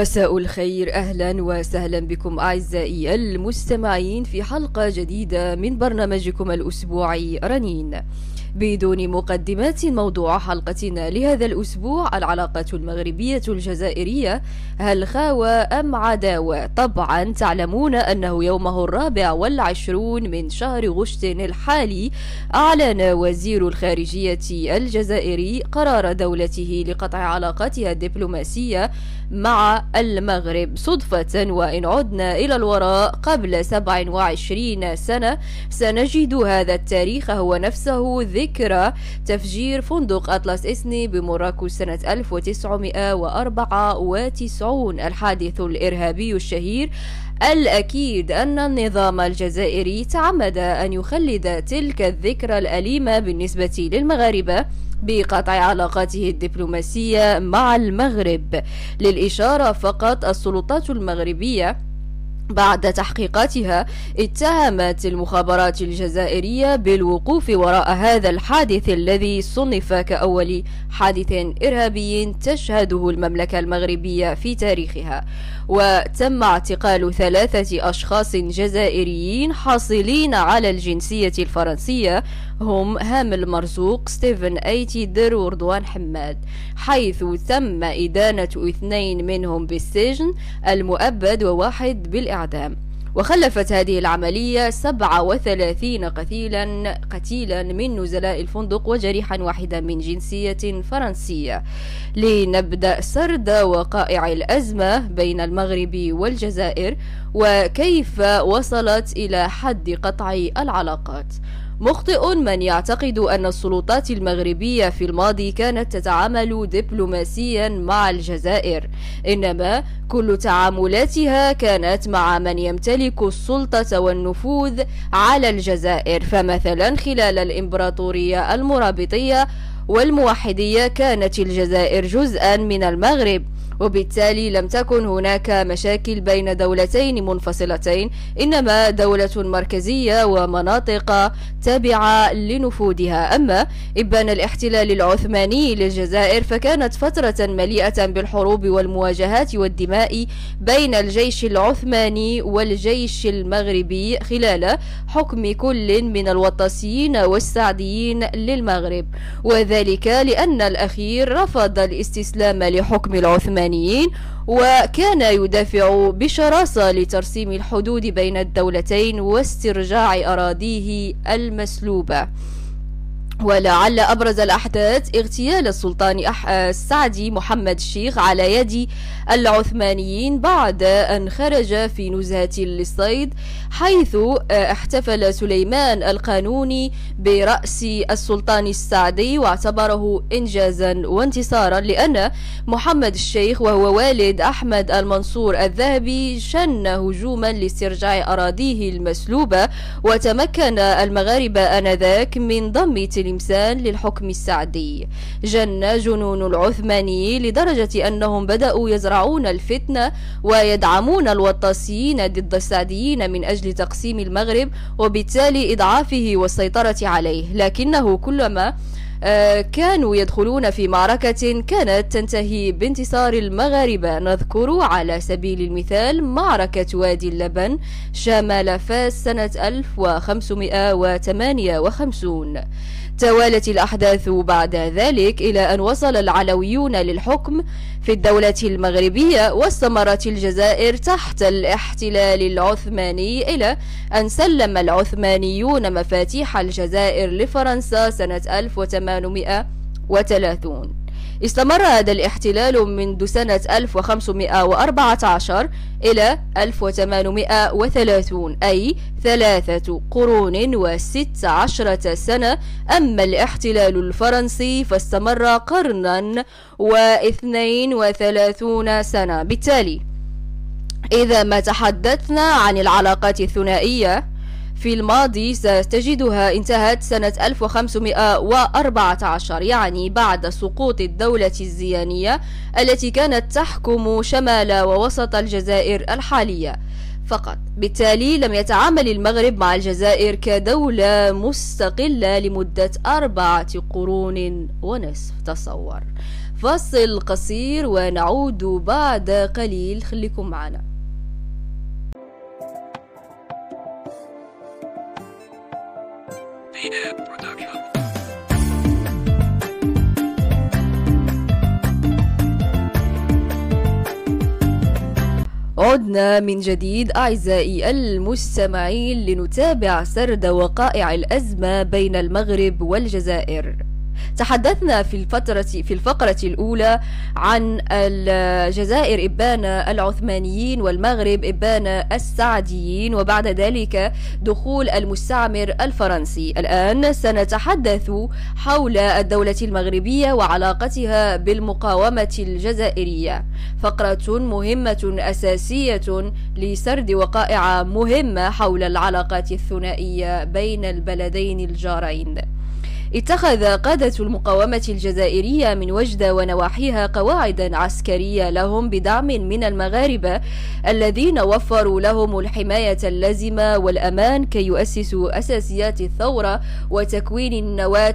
مساء الخير أهلا وسهلا بكم أعزائي المستمعين في حلقة جديدة من برنامجكم الأسبوعي رنين. بدون مقدمات موضوع حلقتنا لهذا الأسبوع العلاقة المغربية الجزائرية. هل خاوة أم عداوة طبعا تعلمون أنه يومه الرابع والعشرون من شهر غشت الحالي. أعلن وزير الخارجية الجزائري قرار دولته لقطع علاقاتها الدبلوماسية مع المغرب صدفة. وإن عدنا إلى الوراء قبل 27 سنة سنجد هذا التاريخ هو نفسه ذكرى تفجير فندق أطلس إسني بمراكش سنة 1994 الحادث الإرهابي الشهير الأكيد أن النظام الجزائري تعمد أن يخلد تلك الذكرى الأليمة بالنسبة للمغاربة بقطع علاقاته الدبلوماسية مع المغرب. للإشارة فقط السلطات المغربية بعد تحقيقاتها اتهمت المخابرات الجزائرية بالوقوف وراء هذا الحادث الذي صنف كأول حادث إرهابي تشهده المملكة المغربية في تاريخها. وتم اعتقال ثلاثة أشخاص جزائريين حاصلين على الجنسية الفرنسية هم هامل مرزوق ستيفن أيتيدر ورضوان حماد. حيث تم إدانة اثنين منهم بالسجن المؤبد وواحد بالإعدام. وخلفت هذه العملية 37 قتيلا قتيلا من نزلاء الفندق وجريحا واحدا من جنسية فرنسية. لنبدأ سرد وقائع الأزمة بين المغرب والجزائر وكيف وصلت إلى حد قطع العلاقات. مخطئ من يعتقد أن السلطات المغربية في الماضي كانت تتعامل دبلوماسيا مع الجزائر إنما كل تعاملاتها كانت مع من يمتلك السلطة والنفوذ على الجزائر. فمثلا خلال الإمبراطورية المرابطية والموحدية كانت الجزائر جزءا من المغرب. وبالتالي لم تكن هناك مشاكل بين دولتين منفصلتين إنما دولة مركزية ومناطق تابعة لنفوذها. أما إبان الاحتلال العثماني للجزائر فكانت فترة مليئة بالحروب والمواجهات والدماء بين الجيش العثماني والجيش المغربي خلال حكم كل من الوطاسيين والسعديين للمغرب. وذلك لأن الأخير رفض الاستسلام لحكم العثماني. العثمانيين وكان يدافع بشراسة لترسيم الحدود بين الدولتين واسترجاع أراضيه المسلوبة. ولعل أبرز الأحداث اغتيال السلطان السعدي محمد الشيخ على يد العثمانيين بعد أن خرج في نزهة للصيد حيث احتفل سليمان القانوني برأس السلطان السعدي واعتبره إنجازا وانتصارا لأن محمد الشيخ وهو والد أحمد المنصور الذهبي شن هجوما لاسترجاع أراضيه المسلوبة وتمكن المغاربة آنذاك من ضم تلمسان للحكم السعدي. جن جنون العثماني لدرجة أنهم بدأوا يزرعون الفتنة ويدعمون الوطاسيين ضد السعديين من أجل تقسيم المغرب وبالتالي إضعافه والسيطرة عليه. لكنه كلما آه، كانوا يدخلون في معركة كانت تنتهي بانتصار المغاربة. نذكر على سبيل المثال معركة وادي اللبن شمال فاس سنة 1558 توالت الأحداث بعد ذلك إلى أن وصل العلويون للحكم في الدولة المغربية واستمرت الجزائر تحت الاحتلال العثماني إلى أن سلم العثمانيون مفاتيح الجزائر لفرنسا سنة 1830 استمر هذا الاحتلال منذ سنة 1514 إلى 1830 أي ثلاثة قرون وست عشرة سنة. أما الاحتلال الفرنسي فاستمر قرنا واثنين وثلاثون سنة. بالتالي إذا ما تحدثنا عن العلاقات الثنائية في الماضي ستجدها انتهت سنة 1514 يعني بعد سقوط الدولة الزيانية التي كانت تحكم شمال ووسط الجزائر الحالية. فقط بالتالي لم يتعامل المغرب مع الجزائر كدولة مستقلة لمدة أربعة قرون ونصف تصور. فاصل قصير ونعود بعد قليل خليكم معنا. عدنا من جديد أعزائي المستمعين لنتابع سرد وقائع الأزمة بين المغرب والجزائر. تحدثنا في الفترة في الفقرة الأولى عن الجزائر إبان العثمانيين والمغرب إبان السعديين وبعد ذلك دخول المستعمر الفرنسي. الآن سنتحدث حول الدولة المغربية وعلاقتها بالمقاومة الجزائرية. فقرة مهمة أساسية لسرد وقائع مهمة حول العلاقات الثنائية بين البلدين الجارين. اتخذ قادة المقاومة الجزائرية من وجدة ونواحيها قواعدا عسكرية لهم بدعم من المغاربة الذين وفروا لهم الحماية اللازمة والأمان كي يؤسسوا أساسيات الثورة وتكوين النواة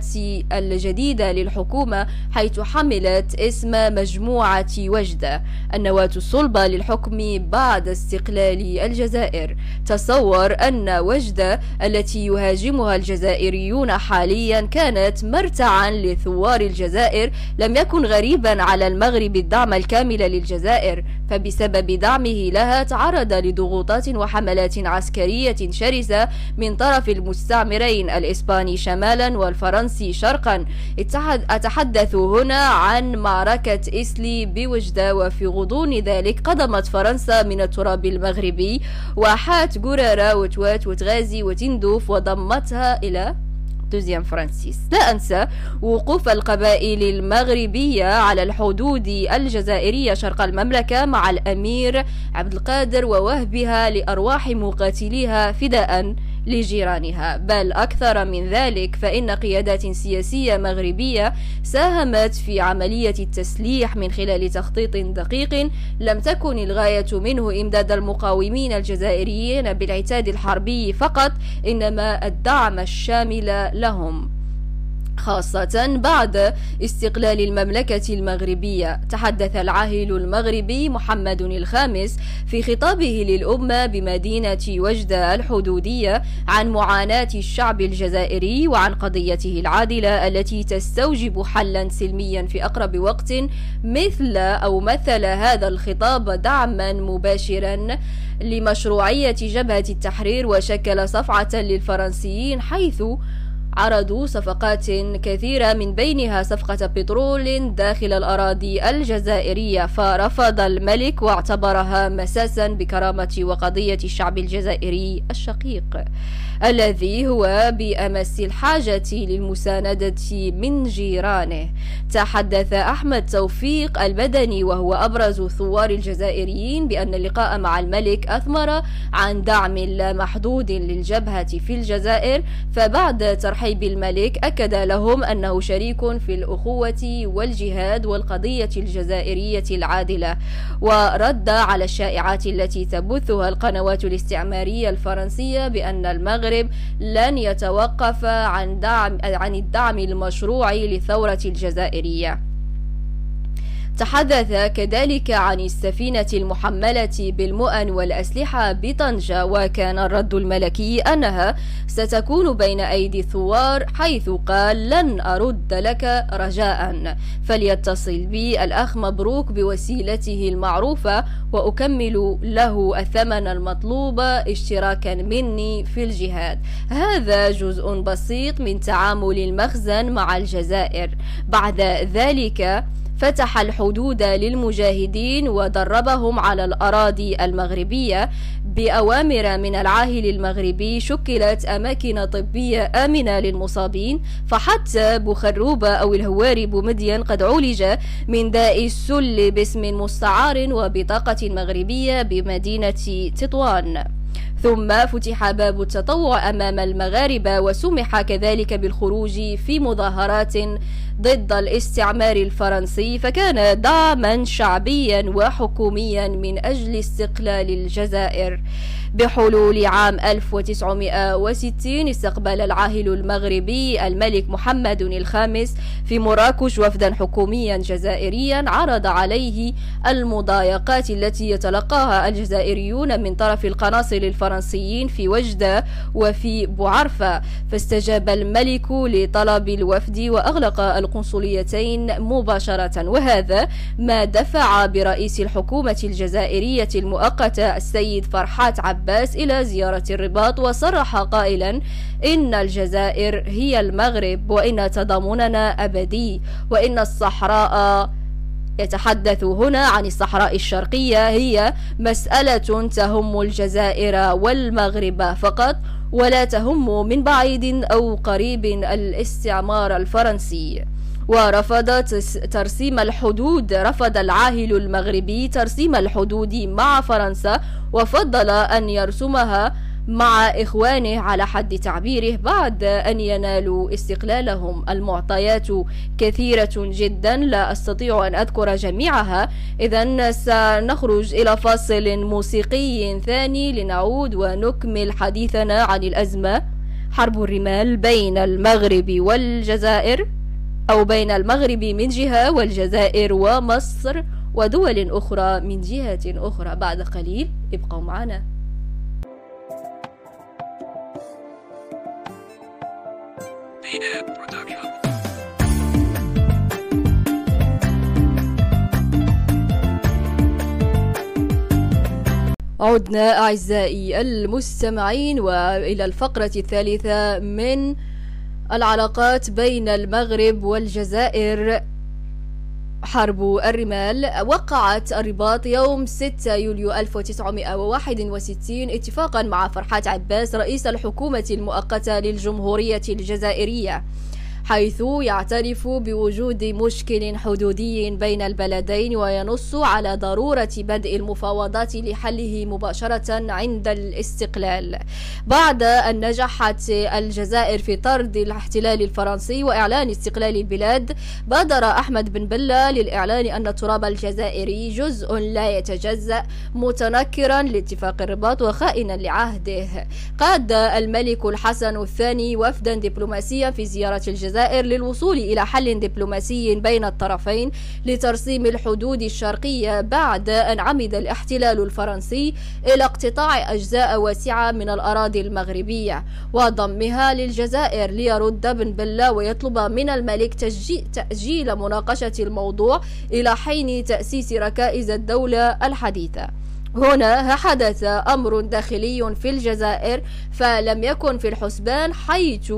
الجديدة للحكومة حيث حملت اسم مجموعة وجدة النواة الصلبة للحكم بعد استقلال الجزائر. تصور أن وجدة التي يهاجمها الجزائريون حاليا كان كانت مرتعا لثوار الجزائر لم يكن غريبا على المغرب الدعم الكامل للجزائر فبسبب دعمه لها تعرض لضغوطات وحملات عسكرية شرسة من طرف المستعمرين الإسباني شمالا والفرنسي شرقا. أتحدث هنا عن معركة إسلي بوجدة وفي غضون ذلك قدمت فرنسا من التراب المغربي واحات قرارة وتوات وتغازي وتندوف وضمتها إلى دوزيام فرانسيس. لا أنسى وقوف القبائل المغربية على الحدود الجزائرية شرق المملكة مع الأمير عبد القادر ووهبها لأرواح مقاتليها فداء. لجيرانها. بل أكثر من ذلك فإن قيادات سياسية مغربية ساهمت في عملية التسليح من خلال تخطيط دقيق لم تكن الغاية منه إمداد المقاومين الجزائريين بالعتاد الحربي فقط إنما الدعم الشامل لهم. خاصة بعد استقلال المملكة المغربية. تحدث العاهل المغربي محمد الخامس في خطابه للأمة بمدينة وجدة الحدودية عن معاناة الشعب الجزائري وعن قضيته العادلة التي تستوجب حلا سلميا في أقرب وقت مثل أو مثل هذا الخطاب دعما مباشرا لمشروعية جبهة التحرير وشكل صفعة للفرنسيين حيث عرضوا صفقات كثيرة من بينها صفقة بترول داخل الأراضي الجزائرية فرفض الملك واعتبرها مساسا بكرامة وقضية الشعب الجزائري الشقيق. الذي هو بأمس الحاجة للمساندة من جيرانه. تحدث أحمد توفيق البدني وهو أبرز ثوار الجزائريين بأن اللقاء مع الملك أثمر عن دعم لا محدود للجبهة في الجزائر فبعد ترحيب الملك أكد لهم أنه شريك في الأخوة والجهاد والقضية الجزائرية العادلة. ورد على الشائعات التي تبثها القنوات الاستعمارية الفرنسية بأن المغرب المغرب لن يتوقف عن دعم عن الدعم المشروع للثورة الجزائرية. تحدث كذلك عن السفينة المحملة بالمؤن والأسلحة بطنجة وكان الرد الملكي أنها ستكون بين أيدي الثوار حيث قال لن أرد لك رجاء فليتصل بي الأخ مبروك بوسيلته المعروفة وأكمل له الثمن المطلوب اشتراكا مني في الجهاد. هذا جزء بسيط من تعامل المخزن مع الجزائر. بعد ذلك فتح الحدود للمجاهدين ودربهم على الأراضي المغربية. بأوامر من العاهل المغربي شكلت أماكن طبية آمنة للمصابين. فحتى بخروبة أو الهواري بومدين قد عولج من داء السل باسم مستعار وبطاقة مغربية بمدينة تطوان. ثم فتح باب التطوع أمام المغاربة وسمح كذلك بالخروج في مظاهرات ضد الاستعمار الفرنسي فكان دعما شعبيا وحكوميا من أجل استقلال الجزائر. بحلول عام 1960 استقبل العاهل المغربي الملك محمد الخامس في مراكش وفدا حكوميا جزائريا عرض عليه المضايقات التي يتلقاها الجزائريون من طرف القناصل الفرنسيين في وجدة وفي بوعرفة. فاستجاب الملك لطلب الوفد وأغلق القنصليتين مباشرة. وهذا ما دفع برئيس الحكومة الجزائرية المؤقتة السيد فرحات عبد عباس إلى زيارة الرباط وصرح قائلا إن الجزائر هي المغرب وإن تضامننا أبدي وإن الصحراء يتحدث هنا عن الصحراء الشرقية هي مسألة تهم الجزائر والمغرب فقط ولا تهم من بعيد أو قريب الاستعمار الفرنسي. ورفض ترسيم الحدود. رفض العاهل المغربي ترسيم الحدود مع فرنسا وفضل أن يرسمها مع إخوانه على حد تعبيره بعد أن ينالوا استقلالهم. المعطيات كثيرة جدا. لا أستطيع أن أذكر جميعها. إذا سنخرج إلى فاصل موسيقي ثاني لنعود ونكمل حديثنا عن الأزمة. حرب الرمال بين المغرب والجزائر. أو بين المغرب من جهة والجزائر ومصر ودول أخرى من جهة أخرى. بعد قليل ابقوا معنا. عدنا أعزائي المستمعين وإلى الفقرة الثالثة من العلاقات بين المغرب والجزائر. حرب الرمال وقعت الرباط يوم 6 يوليو 1961 اتفاقا مع فرحات عباس رئيس الحكومة المؤقتة للجمهورية الجزائرية. حيث يعترف بوجود مشكل حدودي بين البلدين وينص على ضرورة بدء المفاوضات لحله مباشرة عند الاستقلال. بعد أن نجحت الجزائر في طرد الاحتلال الفرنسي وإعلان استقلال البلاد بادر أحمد بن بلة للإعلان أن التراب الجزائري جزء لا يتجزأ متنكرا لاتفاق الرباط وخائنا لعهده. قاد الملك الحسن الثاني وفدا دبلوماسيا في زيارة الجزائر الجزائر للوصول إلى حل دبلوماسي بين الطرفين لترسيم الحدود الشرقية بعد أن عمد الاحتلال الفرنسي إلى اقتطاع أجزاء واسعة من الأراضي المغربية وضمها للجزائر ليرد بن بلا ويطلب من الملك تأجيل مناقشة الموضوع إلى حين تأسيس ركائز الدولة الحديثة. هنا حدث أمر داخلي في الجزائر فلم يكن في الحسبان حيث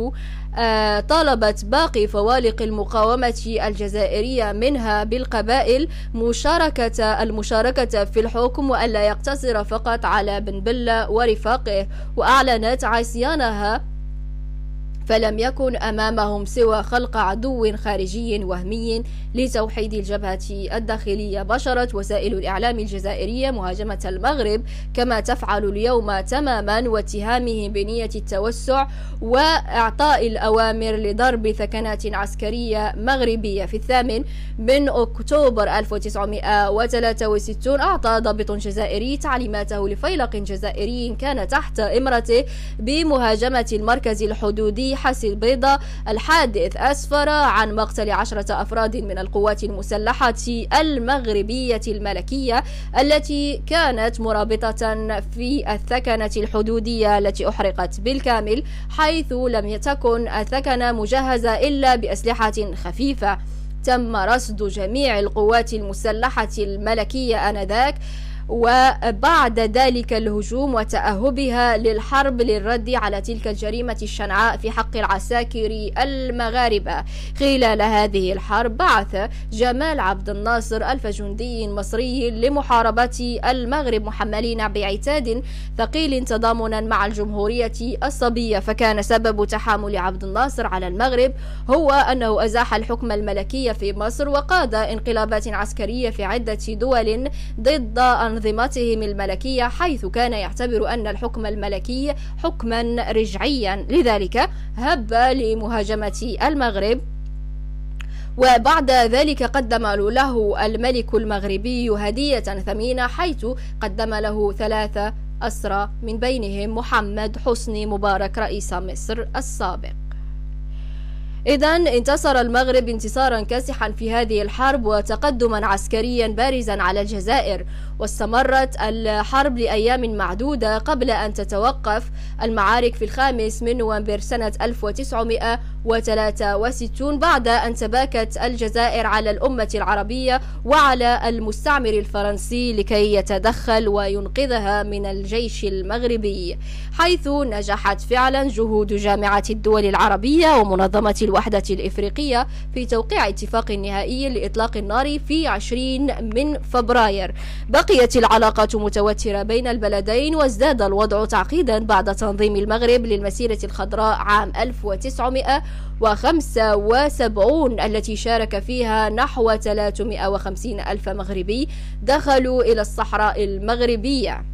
طالبت باقي فوالق المقاومة الجزائرية منها بالقبائل مشاركة المشاركة في الحكم وألا يقتصر فقط على بن بلة ورفاقه وأعلنت عصيانها فلم يكن أمامهم سوى خلق عدو خارجي وهمي لتوحيد الجبهة الداخلية. بشرت وسائل الإعلام الجزائرية مهاجمة المغرب كما تفعل اليوم تماما واتهامه بنية التوسع وإعطاء الأوامر لضرب ثكنات عسكرية مغربية. في الثامن من أكتوبر 1963 أعطى ضابط جزائري تعليماته لفيلق جزائري كان تحت إمرته بمهاجمة المركز الحدودي حسي البيضاء الحادث أسفر عن مقتل عشرة أفراد من القوات المسلحة المغربية الملكية التي كانت مرابطة في الثكنة الحدودية التي أحرقت بالكامل حيث لم تكن الثكنة مجهزة إلا بأسلحة خفيفة. تم رصد جميع القوات المسلحة الملكية آنذاك وبعد ذلك الهجوم وتأهبها للحرب للرد على تلك الجريمة الشنعاء في حق العساكر المغاربة. خلال هذه الحرب بعث جمال عبد الناصر ألف جندي مصري لمحاربة المغرب محملين بعتاد ثقيل تضامنا مع الجمهورية الصبية. فكان سبب تحامل عبد الناصر على المغرب هو أنه أزاح الحكم الملكي في مصر وقاد انقلابات عسكرية في عدة دول ضد أنظمتهم الملكية حيث كان يعتبر أن الحكم الملكي حكما رجعيا. لذلك هب لمهاجمة المغرب. وبعد ذلك قدم له الملك المغربي هدية ثمينة حيث قدم له ثلاثة أسرى من بينهم محمد حسني مبارك رئيس مصر السابق. إذا انتصر المغرب انتصارا كاسحا في هذه الحرب وتقدما عسكريا بارزا على الجزائر. واستمرت الحرب لأيام معدودة قبل أن تتوقف المعارك في الخامس من نوفمبر سنة 1963 بعد أن تباكت الجزائر على الأمة العربية وعلى المستعمر الفرنسي لكي يتدخل وينقذها من الجيش المغربي حيث نجحت فعلا جهود جامعة الدول العربية ومنظمة الوحدة الإفريقية في توقيع اتفاق نهائي لإطلاق النار في 20 من فبراير. بقيت العلاقات متوترة بين البلدين وازداد الوضع تعقيدا بعد تنظيم المغرب للمسيرة الخضراء عام 1975 التي شارك فيها نحو 350 ألف مغربي دخلوا إلى الصحراء المغربية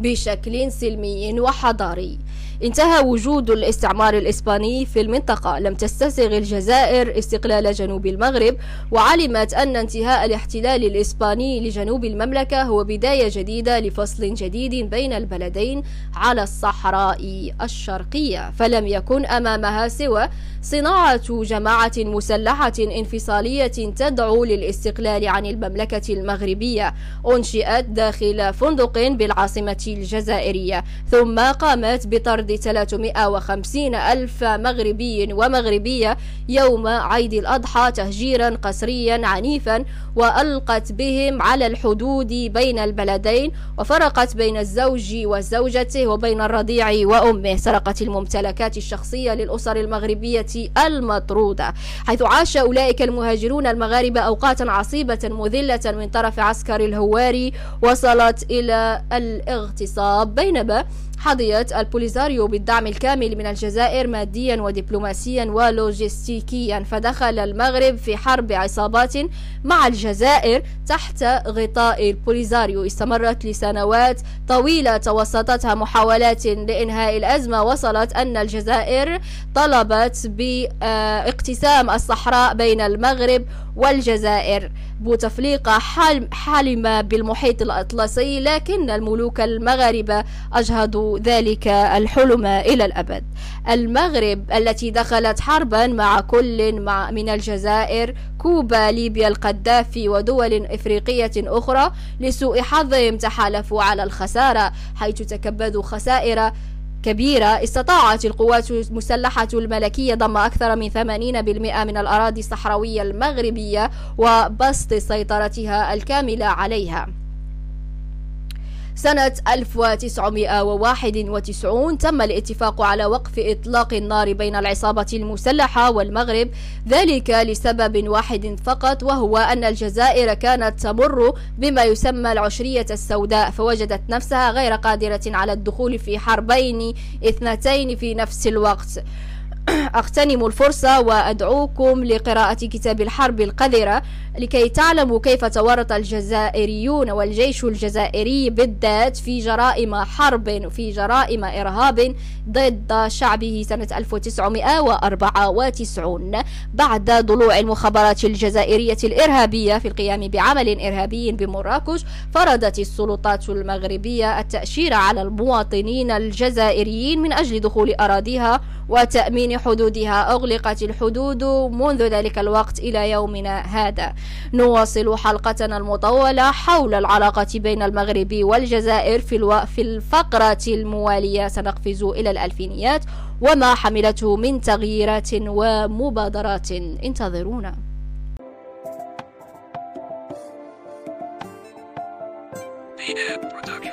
بشكل سلمي وحضاري. انتهى وجود الاستعمار الإسباني في المنطقة. لم تستسغ الجزائر استقلال جنوب المغرب وعلمت أن انتهاء الاحتلال الإسباني لجنوب المملكة هو بداية جديدة لفصل جديد بين البلدين على الصحراء الشرقية. فلم يكن أمامها سوى صناعة جماعة مسلحة انفصالية تدعو للاستقلال عن المملكة المغربية. أنشئت داخل فندق بالعاصمة الجزائرية ثم قامت بطرد 350 ألف مغربي ومغربية يوم عيد الأضحى تهجيرا قسريا عنيفا وألقت بهم على الحدود بين البلدين وفرقت بين الزوج وزوجته وبين الرضيع وأمه. سرقت الممتلكات الشخصية للأسر المغربية المطرودة حيث عاش أولئك المهاجرون المغاربة أوقاتا عصيبة مذلة من طرف عسكر الهواري. وصلت إلى الاغتصاب. بينما حظيت البوليزاريو بالدعم الكامل من الجزائر ماديا ودبلوماسيا ولوجستيكيا فدخل المغرب في حرب عصابات مع الجزائر تحت غطاء البوليزاريو. استمرت لسنوات طويلة توسطتها محاولات لإنهاء الأزمة. وصلت أن الجزائر طلبت باقتسام الصحراء بين المغرب والجزائر بوتفليقة حالمة بالمحيط الأطلسي لكن الملوك المغاربة أجهضوا ذلك الحلم إلى الأبد. المغرب التي دخلت حربا مع كل مع من الجزائر كوبا ليبيا القذافي ودول إفريقية أخرى لسوء حظهم تحالفوا على الخسارة حيث تكبدوا خسائر كبيرة استطاعت القوات المسلحة الملكية ضم أكثر من 80% من الأراضي الصحراوية المغربية وبسط سيطرتها الكاملة عليها. سنة 1991 تم الاتفاق على وقف إطلاق النار بين العصابة المسلحة والمغرب ذلك لسبب واحد فقط وهو أن الجزائر كانت تمر بما يسمى العشرية السوداء فوجدت نفسها غير قادرة على الدخول في حربين اثنتين في نفس الوقت. أغتنم الفرصة وأدعوكم لقراءة كتاب الحرب القذرة لكي تعلموا كيف تورط الجزائريون والجيش الجزائري بالذات في جرائم حرب في جرائم إرهاب ضد شعبه سنة 1994 بعد ضلوع المخابرات الجزائرية الإرهابية في القيام بعمل إرهابي بمراكش فرضت السلطات المغربية التأشير على المواطنين الجزائريين من أجل دخول أراضيها وتأمين حدودها أغلقت الحدود منذ ذلك الوقت إلى يومنا هذا. نواصل حلقتنا المطولة حول العلاقة بين المغرب والجزائر في, ألو... في الفقرة الموالية. سنقفز إلى الألفينيات وما حملته من تغييرات ومبادرات. انتظرونا. Production.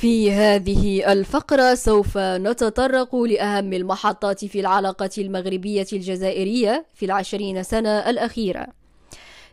في هذه الفقرة سوف نتطرق لأهم المحطات في العلاقة المغربية الجزائرية في العشرين سنة الأخيرة.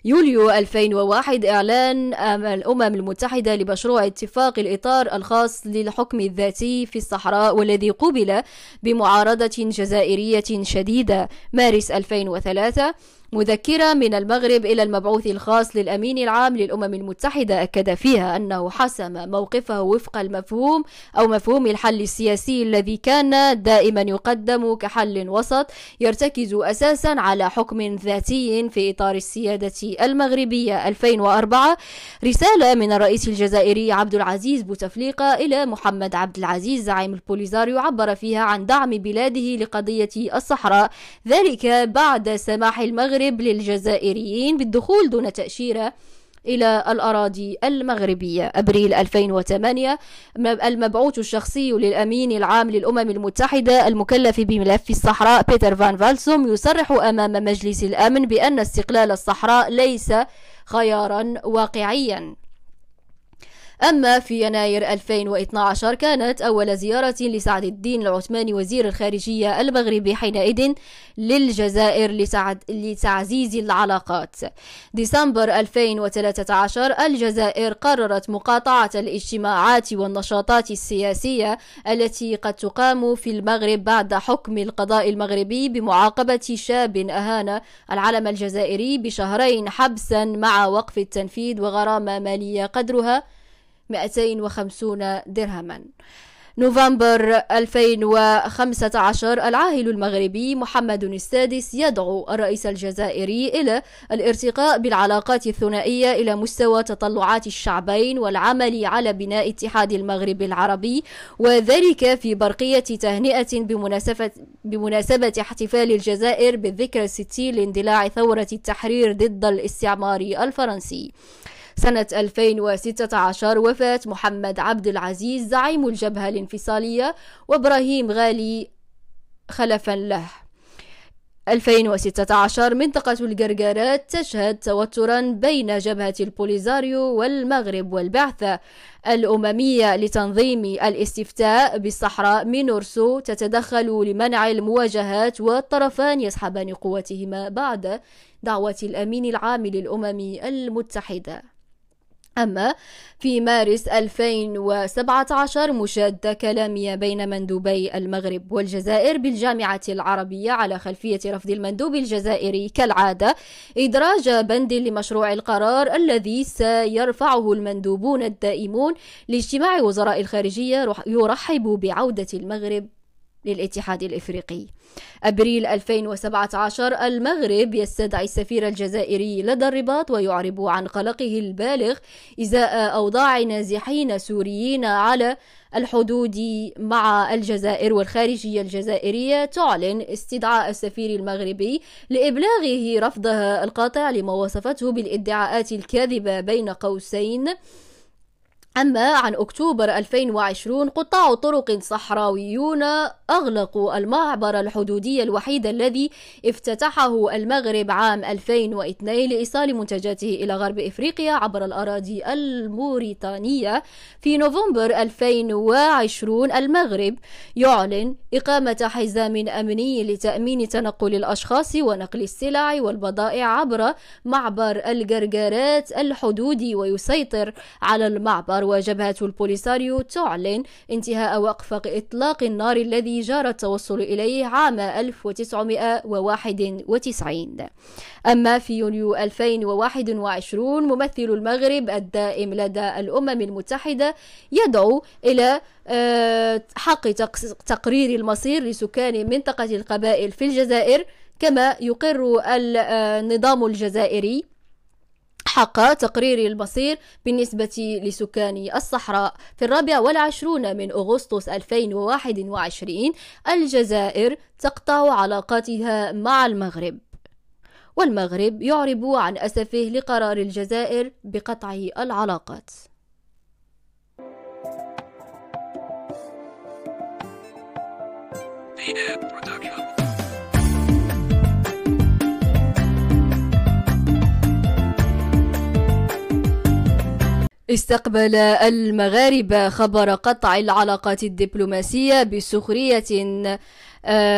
يوليو 2001 إعلان الأمم المتحدة لمشروع اتفاق الإطار الخاص للحكم الذاتي في الصحراء والذي قوبل بمعارضة جزائرية شديدة. مارس 2003 مذكرة من المغرب إلى المبعوث الخاص للأمين العام للأمم المتحدة أكد فيها أنه حسم موقفه وفق المفهوم أو مفهوم الحل السياسي الذي كان دائما يقدم كحل وسط يرتكز أساسا على حكم ذاتي في إطار السيادة المغربية 2004 رسالة من الرئيس الجزائري عبد العزيز بوتفليقة إلى محمد عبد العزيز زعيم البوليزاريو عبر فيها عن دعم بلاده لقضية الصحراء ذلك بعد سماح المغرب للجزائريين بالدخول دون تأشيرة إلى الأراضي المغربية. أبريل 2008 المبعوث الشخصي للأمين العام للأمم المتحدة المكلف بملف الصحراء بيتر فان فالسوم يصرح أمام مجلس الأمن بأن استقلال الصحراء ليس خيارا واقعيا. أما في يناير 2012 كانت أول زيارة لسعد الدين العثماني وزير الخارجية المغربي حينئذ للجزائر لتعزيز العلاقات. ديسمبر 2013 الجزائر قررت مقاطعة الاجتماعات والنشاطات السياسية التي قد تقام في المغرب بعد حكم القضاء المغربي بمعاقبة شاب أهان العلم الجزائري بشهرين حبسا مع وقف التنفيذ وغرامة مالية قدرها 250 درهما. نوفمبر 2015 العاهل المغربي محمد السادس يدعو الرئيس الجزائري إلى الارتقاء بالعلاقات الثنائية إلى مستوى تطلعات الشعبين والعمل على بناء اتحاد المغرب العربي وذلك في برقية تهنئة بمناسبة, بمناسبة احتفال الجزائر بالذكرى الستين لاندلاع ثورة التحرير ضد الاستعمار الفرنسي. سنة 2016 وفاة محمد عبد العزيز زعيم الجبهة الانفصالية وإبراهيم غالي خلفا له. 2016 منطقة الجرجارات تشهد توترا بين جبهة البوليزاريو والمغرب والبعثة الأممية لتنظيم الاستفتاء بالصحراء مينورسو تتدخل لمنع المواجهات والطرفان يسحبان قوتهما بعد دعوة الأمين العام للأمم المتحدة. أما في مارس 2017 مشادة كلامية بين مندوبي المغرب والجزائر بالجامعة العربية على خلفية رفض المندوب الجزائري كالعادة إدراج بند لمشروع القرار الذي سيرفعه المندوبون الدائمون لاجتماع وزراء الخارجية يرحب بعودة المغرب. للاتحاد الإفريقي. أبريل 2017 المغرب يستدعي السفير الجزائري لدى الرباط ويعرب عن قلقه البالغ إزاء أوضاع نازحين سوريين على الحدود مع الجزائر والخارجية الجزائرية. تعلن استدعاء السفير المغربي لإبلاغه رفضها القاطع لما وصفته بالادعاءات الكاذبة بين قوسين. أما عن أكتوبر 2020 قطاع طرق صحراويون أغلقوا المعبر الحدودي الوحيد الذي افتتحه المغرب عام 2002 لإيصال منتجاته إلى غرب إفريقيا عبر الأراضي الموريتانية. في نوفمبر 2020 المغرب يعلن إقامة حزام أمني لتأمين تنقل الأشخاص ونقل السلع والبضائع عبر معبر الجرجارات الحدودي ويسيطر على المعبر وجبهة البوليساريو تعلن انتهاء وقف إطلاق النار الذي جار التوصل إليه عام 1991 أما في يونيو 2021 ممثل المغرب الدائم لدى الأمم المتحدة يدعو إلى آه، حق تقرير المصير لسكان منطقة القبائل في الجزائر كما يقر النظام الجزائري. حق تقرير المصير بالنسبة لسكان الصحراء. في الرابع والعشرون من أغسطس 2021 الجزائر تقطع علاقاتها مع المغرب. والمغرب يعرب عن أسفه لقرار الجزائر بقطع العلاقات. Production. استقبل المغاربة خبر قطع العلاقات الدبلوماسية بسخرية.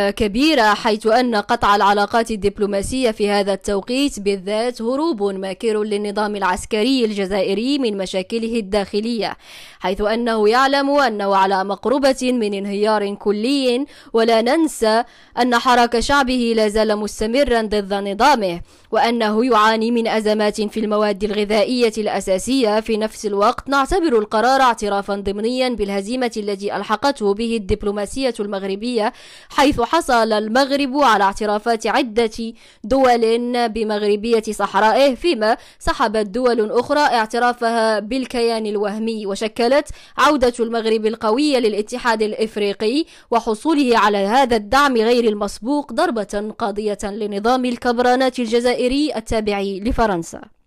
كبيرة حيث أن قطع العلاقات الدبلوماسية في هذا التوقيت بالذات هروب ماكر للنظام العسكري الجزائري من مشاكله الداخلية حيث أنه يعلم أنه على مقربة من انهيار كلي ولا ننسى أن حراك شعبه لا زال مستمرا ضد نظامه وأنه يعاني من أزمات في المواد الغذائية الأساسية في نفس الوقت. نعتبر القرار اعترافا ضمنيا بالهزيمة التي ألحقته به الدبلوماسية المغربية حيث حصل المغرب على اعترافات عدة دول بمغربية صحرائه فيما سحبت دول أخرى اعترافها بالكيان الوهمي وشكلت عودة المغرب القوية للاتحاد الإفريقي وحصوله على هذا الدعم غير المسبوق ضربة قاضية لنظام الكبرانات الجزائري التابع لفرنسا.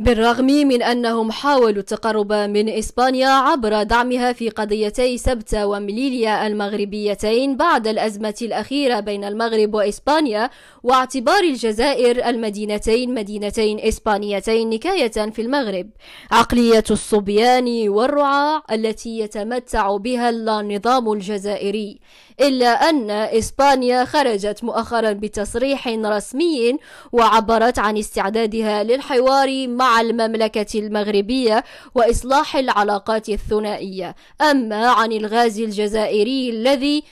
بالرغم من أنهم حاولوا التقرب من إسبانيا عبر دعمها في قضيتي سبتة ومليليا المغربيتين بعد الأزمة الأخيرة بين المغرب وإسبانيا واعتبار الجزائر المدينتين مدينتين إسبانيتين نكاية في المغرب. عقلية الصبيان والرعاع التي يتمتع بها النظام الجزائري. إلا أن إسبانيا خرجت مؤخرا بتصريح رسمي وعبرت عن استعدادها للحوار مع المملكة المغربية وإصلاح العلاقات الثنائية. أما عن الغاز الجزائري الذي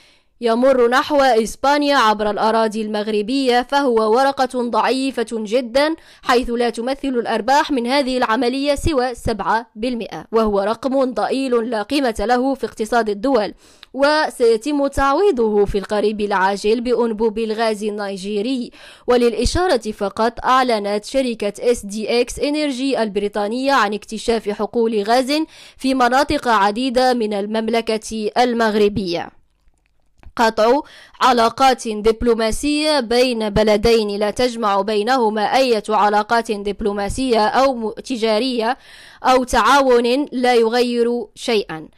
يمر نحو إسبانيا عبر الأراضي المغربية فهو ورقة ضعيفة جدا حيث لا تمثل الأرباح من هذه العملية سوى 7% وهو رقم ضئيل لا قيمة له في اقتصاد الدول. وسيتم تعويضه في القريب العاجل بأنبوب الغاز النيجيري. وللإشارة فقط أعلنت شركة SDX إنرجي البريطانية عن اكتشاف حقول غاز في مناطق عديدة من المملكة المغربية. قطع علاقات دبلوماسية بين بلدين لا تجمع بينهما أي علاقات دبلوماسية أو تجارية أو تعاون لا يغير شيئا.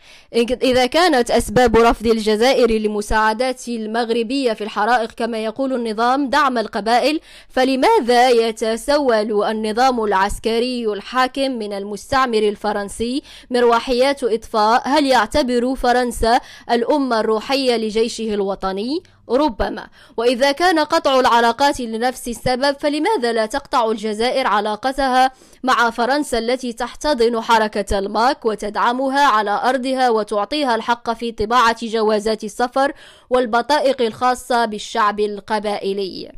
إذا كانت أسباب رفض الجزائر لمساعدات المغربية في الحرائق كما يقول النظام دعم القبائل فلماذا يتسول النظام العسكري الحاكم من المستعمر الفرنسي مروحيات إطفاء؟ هل يعتبر فرنسا الأمة الروحية لجيشه الوطني؟ ربما. وإذا كان قطع العلاقات لنفس السبب فلماذا لا تقطع الجزائر علاقتها مع فرنسا التي تحتضن حركة الماك وتدعمها على أرضها وتعطيها الحق في طباعة جوازات السفر والبطائق الخاصة بالشعب القبائلي؟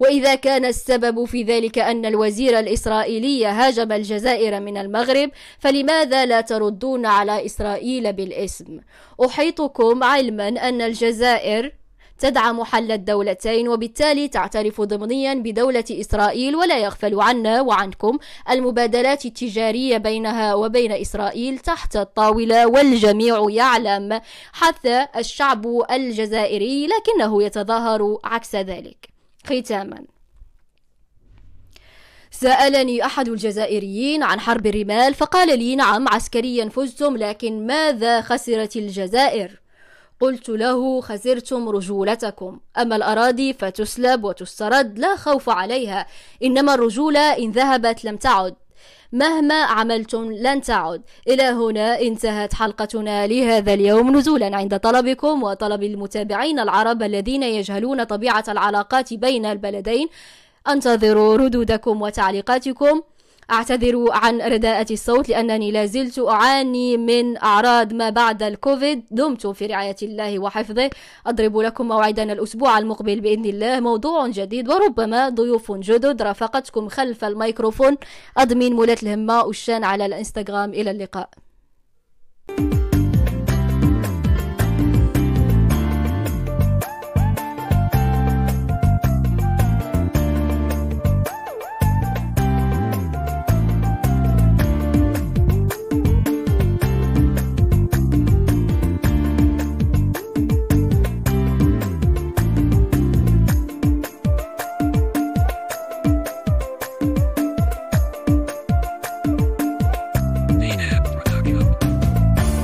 وإذا كان السبب في ذلك أن الوزير الإسرائيلي هاجم الجزائر من المغرب فلماذا لا تردون على إسرائيل بالاسم؟ أحيطكم علما أن الجزائر تدعم حل الدولتين وبالتالي تعترف ضمنيا بدولة إسرائيل ولا يغفل عنا وعنكم. المبادلات التجارية بينها وبين إسرائيل تحت الطاولة والجميع يعلم حتى الشعب الجزائري لكنه يتظاهر عكس ذلك. ختاما. سألني أحد الجزائريين عن حرب الرمال فقال لي نعم عسكريا فزتم لكن ماذا خسرت الجزائر؟ قلت له خسرتم رجولتكم. أما الأراضي فتسلب وتسترد لا خوف عليها إنما الرجولة إن ذهبت لم تعد. مهما عملتم لن تعد. إلى هنا انتهت حلقتنا لهذا اليوم. نزولا عند طلبكم وطلب المتابعين العرب الذين يجهلون طبيعة العلاقات بين البلدين. أنتظروا ردودكم وتعليقاتكم. أعتذر عن رداءة الصوت لأنني لازلت أعاني من أعراض ما بعد الكوفيد. دمت في رعاية الله وحفظه. أضرب لكم موعدا الأسبوع المقبل بإذن الله. موضوع جديد وربما ضيوف جدد. رافقتكم خلف الميكروفون. أضمن مولات الهمة والشان على الإنستغرام. إلى اللقاء.